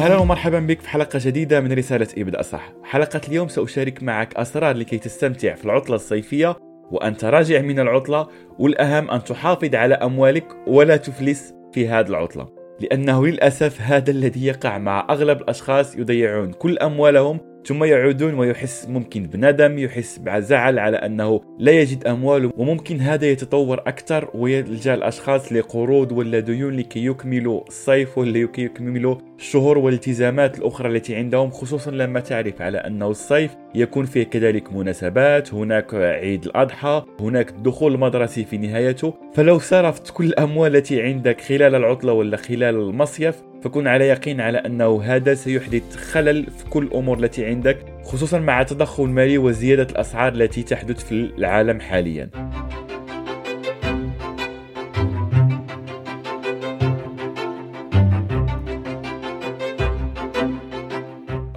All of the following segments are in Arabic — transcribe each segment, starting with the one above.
أهلا ومرحبا بك في حلقة جديدة من رسالة ابدا صح حلقة اليوم سأشارك معك أسرار لكي تستمتع في العطلة الصيفية وأنت راجع من العطلة والأهم أن تحافظ على أموالك ولا تفلس في هذه العطلة لأنه للأسف هذا الذي يقع مع أغلب الأشخاص يضيعون كل أموالهم ثم يعودون ويحس ممكن بندم يحس بزعل على أنه لا يجد أموال وممكن هذا يتطور أكثر ويلجأ الأشخاص لقروض ولا ديون لكي يكملوا الصيف ولا لكي يكملوا الشهور والالتزامات الأخرى التي عندهم خصوصا لما تعرف على أنه الصيف يكون فيه كذلك مناسبات هناك عيد الأضحى هناك الدخول المدرسي في نهايته. فلو صرفت كل الأموال التي عندك خلال العطلة ولا خلال المصيف فكن على يقين على أنه هذا سيحدث خلل في كل الأمور التي عندك خصوصا مع التضخم المالي وزيادة الأسعار التي تحدث في العالم حاليا.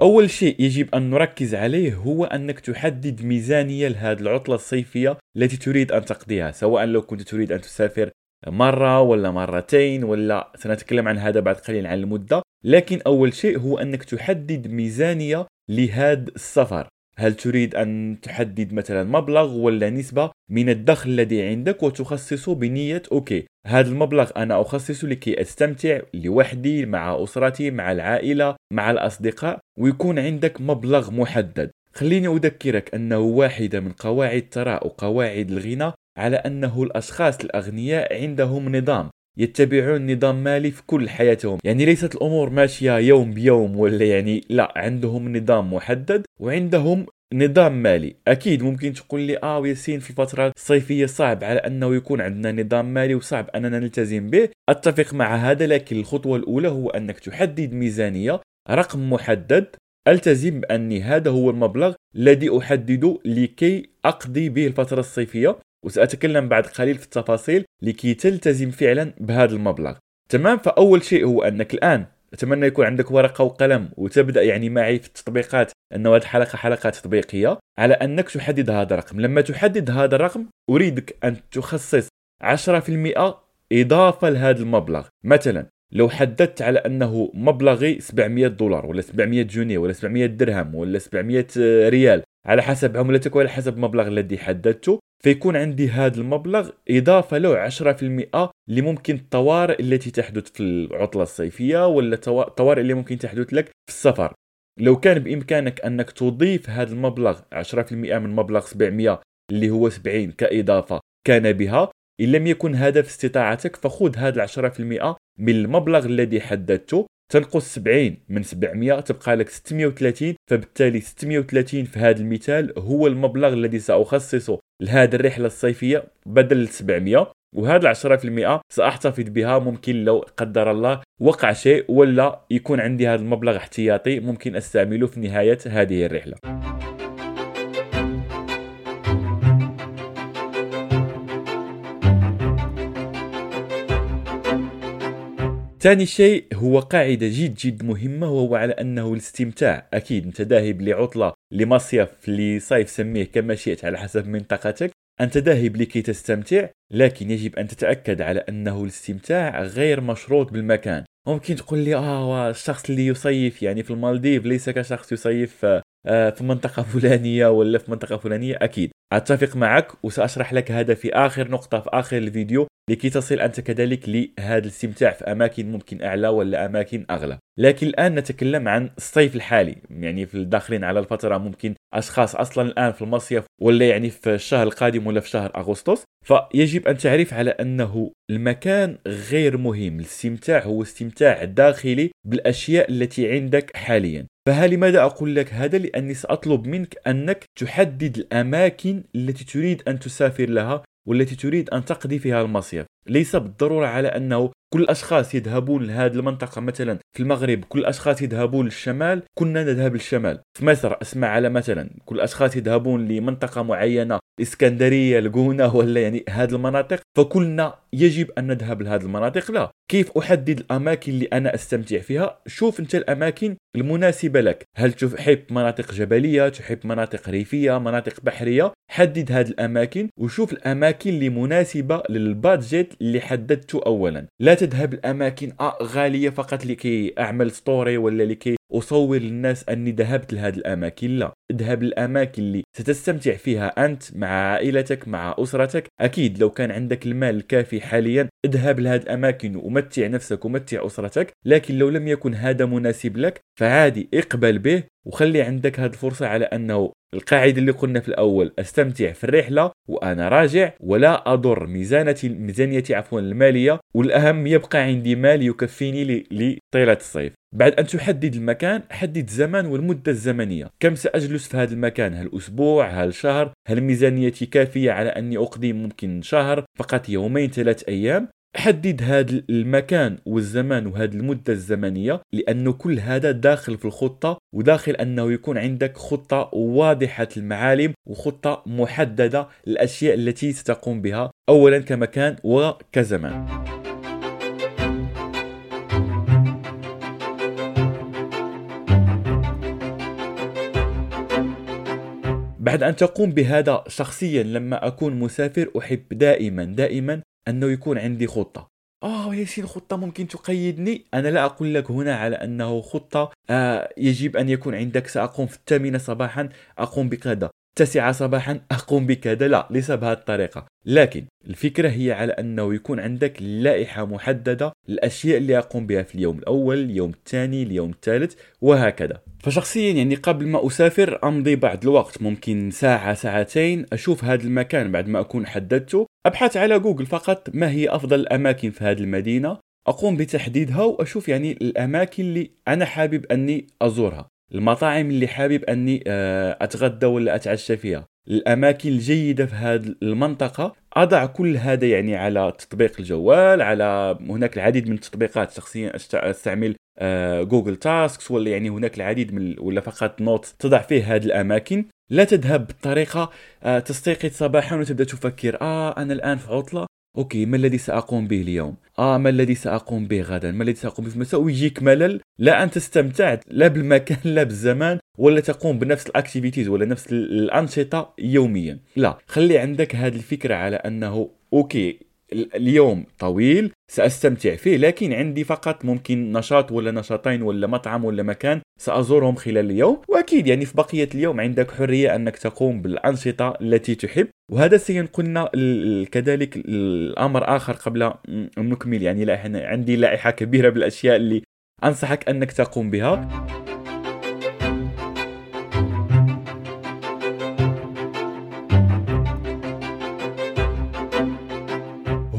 أول شيء يجب أن نركز عليه هو أنك تحدد ميزانية لهذه العطلة الصيفية التي تريد أن تقضيها سواء لو كنت تريد أن تسافر مرة ولا مرتين ولا سنتكلم عن هذا بعد قليل عن المدة لكن أول شيء هو أنك تحدد ميزانية لهذا السفر. هل تريد أن تحدد مثلا مبلغ ولا نسبة من الدخل الذي عندك وتخصصه بنية أوكي هذا المبلغ أنا أخصصه لكي أستمتع لوحدي مع أسرتي مع العائلة مع الأصدقاء ويكون عندك مبلغ محدد. خليني أذكرك أنه واحدة من قواعد الثراء وقواعد الغنى على أنه الأشخاص الأغنياء عندهم نظام يتبعون نظام مالي في كل حياتهم. يعني ليست الأمور ماشية يوم بيوم ولا يعني لا عندهم نظام محدد وعندهم نظام مالي. أكيد ممكن تقول لي آه ياسين في الفترة الصيفية صعب على أنه يكون عندنا نظام مالي وصعب أننا نلتزم به. أتفق مع هذا لكن الخطوة الأولى هو أنك تحدد ميزانية رقم محدد. ألتزم بأني هذا هو المبلغ الذي أحدده لكي أقضي به الفترة الصيفية. وسأتكلم بعد قليل في التفاصيل لكي تلتزم فعلا بهذا المبلغ. تمام؟ فأول شيء هو أنك الآن أتمنى يكون عندك ورقة وقلم وتبدأ يعني معي في التطبيقات أن هذه الحلقة حلقة تطبيقية على أنك تحدد هذا الرقم. لما تحدد هذا الرقم أريدك أن تخصص 10% إضافة لهذا المبلغ. مثلا لو حددت على أنه مبلغي 700 دولار ولا 700 جنيه ولا 700 درهم ولا 700 ريال على حسب عملتك وعلى حسب المبلغ الذي حددته فيكون عندي هذا المبلغ إضافة له 10% لممكن الطوارئ التي تحدث في العطلة الصيفية ولا الطوارئ اللي ممكن تحدث لك في السفر. لو كان بإمكانك أنك تضيف هذا المبلغ 10% من مبلغ 700 اللي هو 70 كإضافة كان بها إن لم يكن هذا في استطاعتك فخذ هذا 10% من المبلغ الذي حددته تنقص 70 من 700 تبقى لك 630 فبالتالي 630 في هذا المثال هو المبلغ الذي سأخصصه لهذه الرحلة الصيفية بدل 700 وهذا 10% سأحتفظ بها ممكن لو قدر الله وقع شيء ولا يكون عندي هذا المبلغ احتياطي ممكن أستعمله في نهاية هذه الرحلة. ثاني شيء هو قاعدة جد جد مهمة وهو على أنه الاستمتاع. أكيد أنت ذاهب لعطلة لمصيف لصيف سميه كما شئت على حسب منطقتك. أنت ذاهب لكي تستمتع لكن يجب أن تتأكد على أنه الاستمتاع غير مشروط بالمكان. ممكن تقول لي آه الشخص اللي يصيف يعني في المالديف ليس كشخص يصيف آه، في منطقة فلانية ولا في منطقة فلانية؟ أكيد. أتفق معك وسأشرح لك هذا في آخر نقطة في آخر الفيديو. لكي تصل أنت كذلك لهذا الاستمتاع في أماكن ممكن أعلى ولا أماكن أغلى. لكن الآن نتكلم عن الصيف الحالي يعني في الداخلين على الفترة ممكن أشخاص أصلا الآن في المصيف ولا يعني في الشهر القادم ولا في شهر أغسطس. فيجب أن تعرف على أنه المكان غير مهم الاستمتاع هو استمتاع داخلي بالأشياء التي عندك حاليا. فها لماذا أقول لك هذا؟ لأني سأطلب منك أنك تحدد الأماكن التي تريد أن تسافر لها والتي تريد أن تقضي فيها المصيف ليس بالضرورة على أنه كل الاشخاص يذهبون لهذه المنطقة مثلا في المغرب كل الاشخاص يذهبون للشمال كنا نذهب للشمال. في مصر أسمع على مثلا كل الاشخاص يذهبون لمنطقة معينة الاسكندريه الجونه ولا يعني هذه المناطق. فكلنا يجب أن نذهب لهذه المناطق. لا. كيف أحدد الأماكن اللي أنا أستمتع فيها؟ شوف أنت الأماكن المناسبة لك. هل تحب مناطق جبلية تحب مناطق ريفية مناطق بحرية؟ حدد هذه الأماكن وشوف الأماكن اللي مناسبة لل budget اللي حددته اولا. لا تذهب الأماكن آه غالية فقط لكي أعمل story ولا لكي أصور للناس أني ذهبت لهذه الأماكن لا. اذهب للأماكن اللي ستستمتع فيها أنت مع عائلتك مع أسرتك. أكيد لو كان عندك المال الكافي حاليا اذهب لهذه الأماكن ومتع نفسك ومتع أسرتك لكن لو لم يكن هذا مناسب لك فعادي اقبل به وخلي عندك هذه الفرصة على أنه القاعدة اللي قلنا في الأول أستمتع في الرحلة وأنا راجع ولا أضر. ميزانتي ميزانيتي عفوا المالية والأهم يبقى عندي مال يكفيني لطيلة الصيف. بعد أن تحدد المكان حدد الزمان والمدة الزمنية. كم سأجلس في هذا المكان؟ هل أسبوع؟ هل شهر؟ هل ميزانيتي كافية على أني أقضي ممكن شهر؟ فقط يومين ثلاث أيام؟ حدد هذا المكان والزمان وهذه المدة الزمنية لأنه كل هذا داخل في الخطة وداخل أنه يكون عندك خطة واضحة المعالم وخطة محددة الأشياء التي ستقوم بها أولا كمكان وكزمان. بعد أن تقوم بهذا شخصيا لما أكون مسافر أحب دائما دائما أنه يكون عندي خطة. آه ياسين خطة ممكن تقيدني. أنا لا أقول لك هنا على أنه خطة. آه يجب أن يكون عندك سأقوم في الثامنة صباحا أقوم بكذا. التاسعة صباحا أقوم بكذا. لا ليس بهذه الطريقة. لكن الفكرة هي على أنه يكون عندك لائحة محددة الأشياء اللي أقوم بها في اليوم الأول اليوم الثاني اليوم الثالث وهكذا. فشخصيا يعني قبل ما أسافر أمضي بعض الوقت ممكن ساعة ساعتين أشوف هذا المكان بعد ما أكون حددته. أبحث على جوجل فقط ما هي أفضل الأماكن في هذه المدينة. أقوم بتحديدها وأشوف يعني الأماكن اللي أنا حابب أني أزورها. المطاعم اللي حابب أني آه، أتغدى ولا أتعشى فيها. الأماكن الجيدة في هذه المنطقة. أضع كل هذا يعني على تطبيق الجوال على هناك العديد من التطبيقات شخصيا استعمل Google Tasks ولا يعني هناك العديد من ولا فقط note تضع فيه هذه الأماكن. لا تذهب بطريقة آه، تستيقظ صباحا وتبدأ تفكر آه أنا الآن في عطلة. okay ما الذي سأقوم به اليوم؟ آه ما الذي سأقوم به غدا؟ ما الذي سأقوم به في المساء؟ ويجيك ملل. لا انت استمتعت لا بالمكان لا بالزمان ولا تقوم بنفس ال activities ولا نفس الأنشطة يوميا. لا خلي عندك هذه الفكرة على أنه okay اليوم طويل سأستمتع فيه لكن عندي فقط ممكن نشاط ولا نشاطين ولا مطعم ولا مكان سأزورهم خلال اليوم. وأكيد يعني في بقية اليوم عندك حرية أنك تقوم بالأنشطة التي تحب. وهذا سينقلنا كذلك الأمر آخر قبل أن نكمل يعني عندي لائحة كبيرة بالأشياء اللي أنصحك أنك تقوم بها.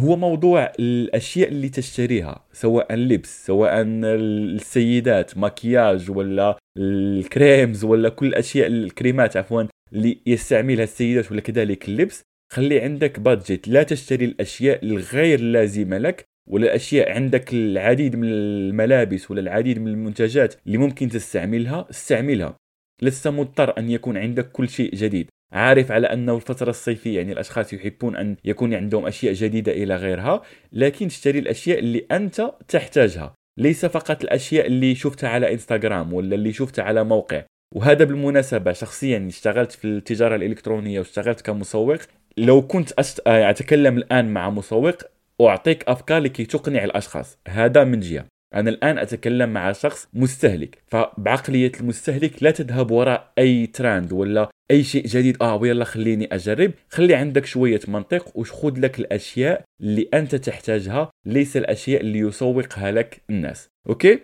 هو موضوع الأشياء اللي تشتريها سواء اللبس سواء السيدات مكياج ولا الكريمز ولا كل الأشياء الكريمات عفوا اللي يستعملها السيدات ولا كذلك اللبس خلي عندك بادجت لا تشتري الأشياء الغير لازمة لك ولا اشياء عندك العديد من الملابس ولا العديد من المنتجات اللي ممكن تستعملها استعملها. لست مضطر أن يكون عندك كل شيء جديد. عارف على أنه الفترة الصيفية يعني الأشخاص يحبون أن يكون عندهم أشياء جديدة إلى غيرها لكن تشتري الأشياء اللي أنت تحتاجها. ليس فقط الأشياء اللي شفتها على إنستغرام ولا اللي شفتها على موقع. وهذا بالمناسبة شخصيا اشتغلت في التجارة الإلكترونية واشتغلت كمسوق. لو كنت أشت... أتكلم الآن مع مسوق أعطيك أفكار لكي تقنع الأشخاص. هذا من جهة. أنا الآن أتكلم مع شخص مستهلك فبعقلية المستهلك لا تذهب وراء أي تراند ولا أي شيء جديد. آه ويلا خليني أجرب. خلي عندك شوية منطق وخذ لك الأشياء اللي أنت تحتاجها. ليس الأشياء اللي يسوقها لك الناس. okay؟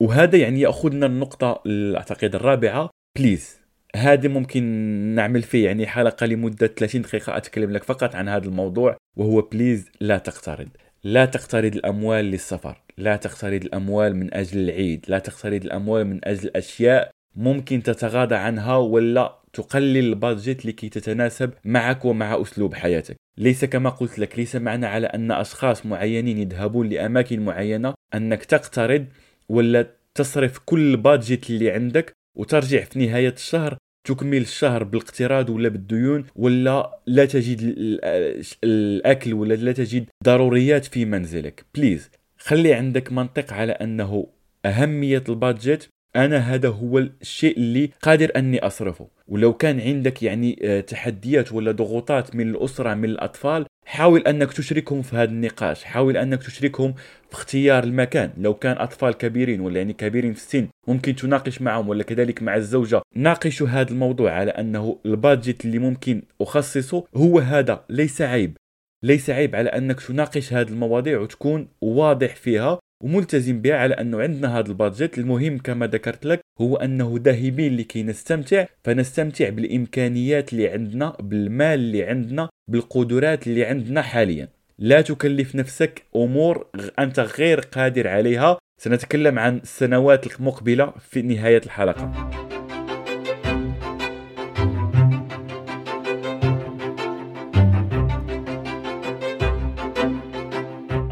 وهذا يعني يأخذنا النقطة أعتقد الرابعة. please هذا ممكن نعمل فيه يعني حلقة لمدة 30 دقيقة أتكلم لك فقط عن هذا الموضوع وهو please لا تقترض. لا تقترض الأموال للسفر. لا تقترض الأموال من أجل العيد. لا تقترض الأموال من أجل أشياء ممكن تتغاضى عنها ولا تقلل ال budget لكي تتناسب معك ومع أسلوب حياتك. ليس كما قلت لك ليس معنى على أن أشخاص معينين يذهبون لأماكن معينة أنك تقترض ولا تصرف كل ال budget اللي عندك وترجع في نهاية الشهر تكمل الشهر بالاقتراض ولا بالديون ولا لا تجد الأكل ولا لا تجد ضروريات في منزلك. please خلي عندك منطق على أنه أهمية ال budget. أنا هذا هو الشيء اللي قادر أني أصرفه. ولو كان عندك يعني آه، تحديات ولا ضغوطات من الأسرة من الأطفال حاول أنك تشركهم في هذا النقاش. حاول أنك تشركهم في اختيار المكان. لو كان أطفال كبيرين ولا يعني كبيرين في السن ممكن تناقش معهم ولا كذلك مع الزوجة. ناقشوا هذا الموضوع على أنه البادجت اللي ممكن أخصصه هو هذا ليس عيب. ليس عيب على أنك تناقش هذه المواضيع وتكون واضح فيها وملتزم بها على أنه عندنا هذا البادجت. المهم كما ذكرت لك هو أنه ذاهبين لكي نستمتع فنستمتع بالإمكانيات اللي عندنا بالمال اللي عندنا بالقدرات اللي عندنا حاليا. لا تكلف نفسك أمور أنت غير قادر عليها. سنتكلم عن السنوات المقبله في نهاية الحلقة.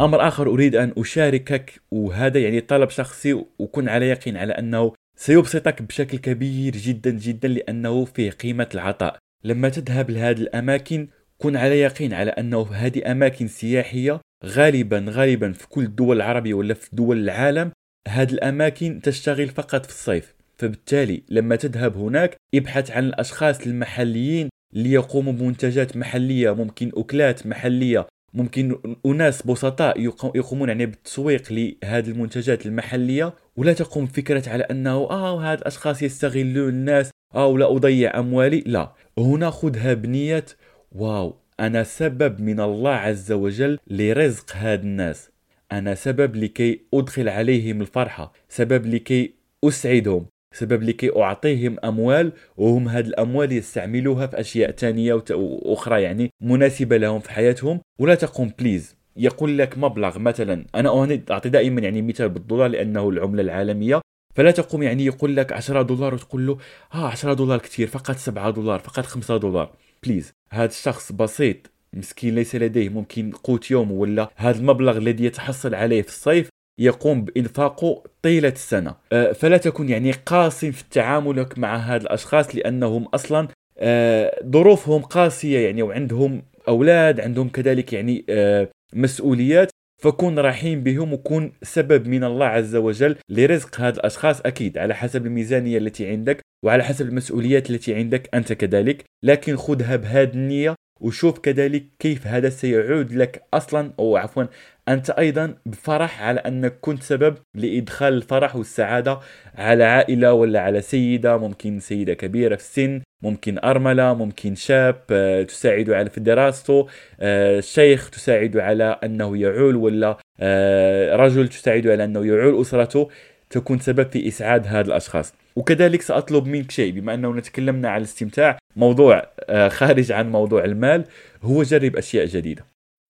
أمر آخر أريد أن أشاركك وهذا يعني طلب شخصي وكن على يقين على أنه سيبسطك بشكل كبير جدا جدا لأنه فيه قيمة العطاء. لما تذهب لهذه الأماكن كن على يقين على أنه هذه أماكن سياحية غالبا غالبا في كل الدول العربية ولا في دول العالم هذه الأماكن تشتغل فقط في الصيف. فبالتالي لما تذهب هناك ابحث عن الأشخاص المحليين ليقوموا بمنتجات محلية ممكن أكلات محلية ممكن أناس بسطاء يقومون يعني بالتسويق لهذه المنتجات المحلية. ولا تقوم فكره على أنه آه هاد الاشخاص يستغلون الناس أو لا أضيع أموالي. لا. هنا خذها بنية wow. أنا سبب من الله عز وجل لرزق هاد الناس. أنا سبب لكي أدخل عليهم الفرحة. سبب لكي أسعدهم. سبب لكي أعطيهم أموال وهم هذه الأموال يستعملوها في أشياء تانية وأخرى يعني مناسبة لهم في حياتهم. ولا تقوم please يقول لك مبلغ مثلا. أنا أعطي دائما يعني مثال بالدولار لأنه العملة العالمية. فلا تقوم يعني يقول لك 10 دولار وتقول له آه 10 دولار كثير فقط 7 دولار فقط 5 دولار. بليز هذا الشخص بسيط مسكين ليس لديه ممكن قوت يوم ولا هذا المبلغ الذي يتحصل عليه في الصيف يقوم بإنفاقه طيلة السنة. أه، فلا تكن يعني قاسي في تعاملك مع هذا الأشخاص لأنهم أصلا أه، ظروفهم قاسية يعني وعندهم أولاد عندهم كذلك يعني أه، مسؤوليات. فكون رحيم بهم وكون سبب من الله عز وجل لرزق هذا الأشخاص أكيد على حسب الميزانية التي عندك وعلى حسب المسؤوليات التي عندك أنت كذلك. لكن خذها بهذه النية وشوف كذلك كيف هذا سيعود لك أصلا أو عفوا أنت أيضا بفرح على أنك كنت سبب لإدخال الفرح والسعادة على عائلة ولا على سيدة ممكن سيدة كبيرة في السن ممكن أرملة ممكن شاب آه، تساعد على في دراسته آه، شيخ تساعد على أنه يعول ولا آه، رجل تساعد على أنه يعول أسرته تكون سبب في إسعاد هذا الأشخاص. وكذلك سأطلب منك شيء بما انه تكلمنا عن الاستمتاع موضوع خارج عن موضوع المال هو جرب أشياء جديدة.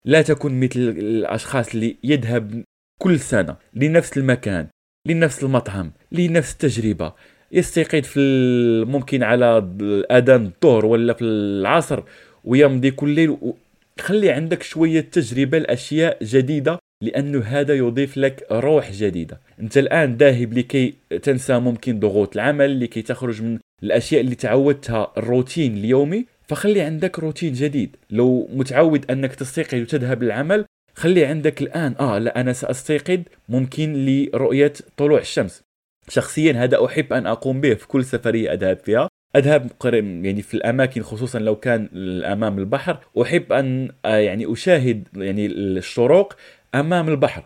لا تكن مثل الأشخاص اللي يذهب كل سنة لنفس المكان لنفس المطعم لنفس التجربة. يستيقظ في ممكن على اذان الظهر ولا في العصر ويمضي كل ليل. خلي عندك شوية تجربة لأشياء جديدة لأنه هذا يضيف لك روح جديدة. أنت الآن ذاهب لكي تنسى ممكن ضغوط العمل لكي تخرج من الأشياء اللي تعودتها الروتين اليومي. فخلي عندك روتين جديد. لو متعود أنك تستيقظ وتذهب للعمل خلي عندك الآن آه لا أنا سأستيقظ ممكن لرؤية طلوع الشمس. شخصيا هذا أحب أن أقوم به في كل سفرية أذهب فيها. أذهب يعني في الأماكن خصوصا لو كان أمام البحر. أحب أن آه، يعني أشاهد يعني الشروق أمام البحر.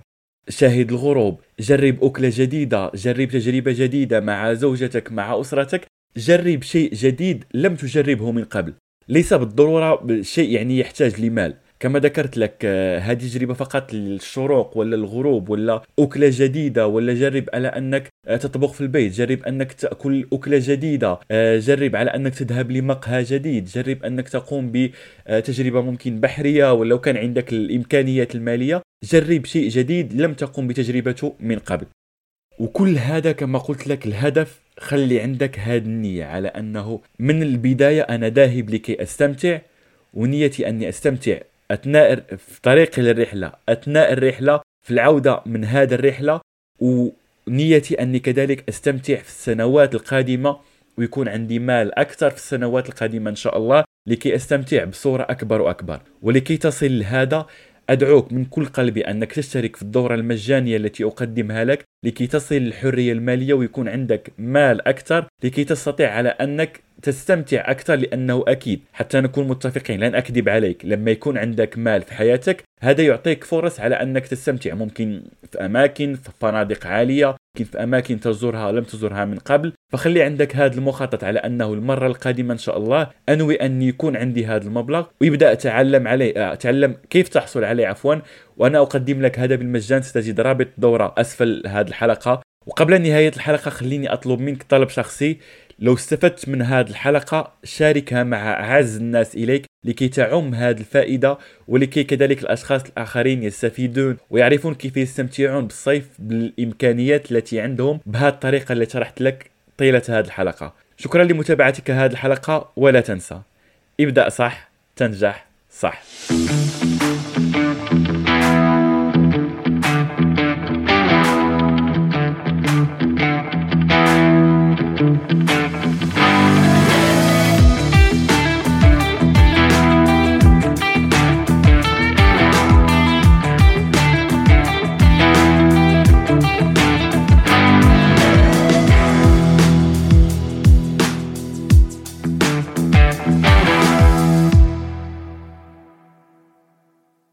شاهد الغروب جرب أكلة جديدة جرب تجربة جديدة مع زوجتك مع أسرتك. جرب شيء جديد لم تجربه من قبل. ليس بالضرورة شيء يعني يحتاج لمال. كما ذكرت لك آه، هذه تجربة فقط للشروق ولا الغروب ولا أكلة جديدة ولا جرب على أنك آه، تطبخ في البيت جرب أنك تأكل أكلة جديدة آه، جرب على أنك تذهب لمقهى جديد جرب أنك تقوم بتجربة ممكن بحرية ولو كان عندك الإمكانيات المالية جرب شيء جديد لم تقم بتجربته من قبل. وكل هذا كما قلت لك الهدف خلي عندك هذه النية على أنه من البداية أنا ذاهب لكي أستمتع ونيتي أني أستمتع أثناء في طريقي للرحلة أثناء الرحلة في العودة من هذه الرحلة ونيتي أني كذلك أستمتع في السنوات القادمة ويكون عندي مال أكثر في السنوات القادمة إن شاء الله لكي أستمتع بصورة أكبر وأكبر. ولكي تصل لهذا أدعوك من كل قلبي أنك تشترك في الدورة المجانية التي أقدمها لك لكي تصل للحرية المالية ويكون عندك مال أكثر لكي تستطيع على أنك تستمتع أكثر لأنه أكيد. حتى نكون متفقين لن أكذب عليك. لما يكون عندك مال في حياتك هذا يعطيك فرص على أنك تستمتع. ممكن في أماكن في فنادق عالية في أماكن تزورها لم تزورها من قبل. فخلي عندك هذا المخطط على أنه المرة القادمة إن شاء الله أنوي أن يكون عندي هذا المبلغ ويبدأ أتعلم عليه أتعلم كيف تحصل عليه عفوا. وأنا أقدم لك هذا بالمجان ستجد رابط الدورة أسفل هذه الحلقة. وقبل نهاية الحلقة خليني أطلب منك طلب شخصي. لو استفدت من هذه الحلقة شاركها مع أعز الناس إليك لكي تعم هذه الفائدة ولكي كذلك الأشخاص الآخرين يستفيدون ويعرفون كيف يستمتعون بالصيف بالإمكانيات التي عندهم. بهذه الطريقة التي شرحت لك طيلة هذه الحلقة. شكرا لمتابعتك هذه الحلقة ولا تنسى. ابدأ صح تنجح صح.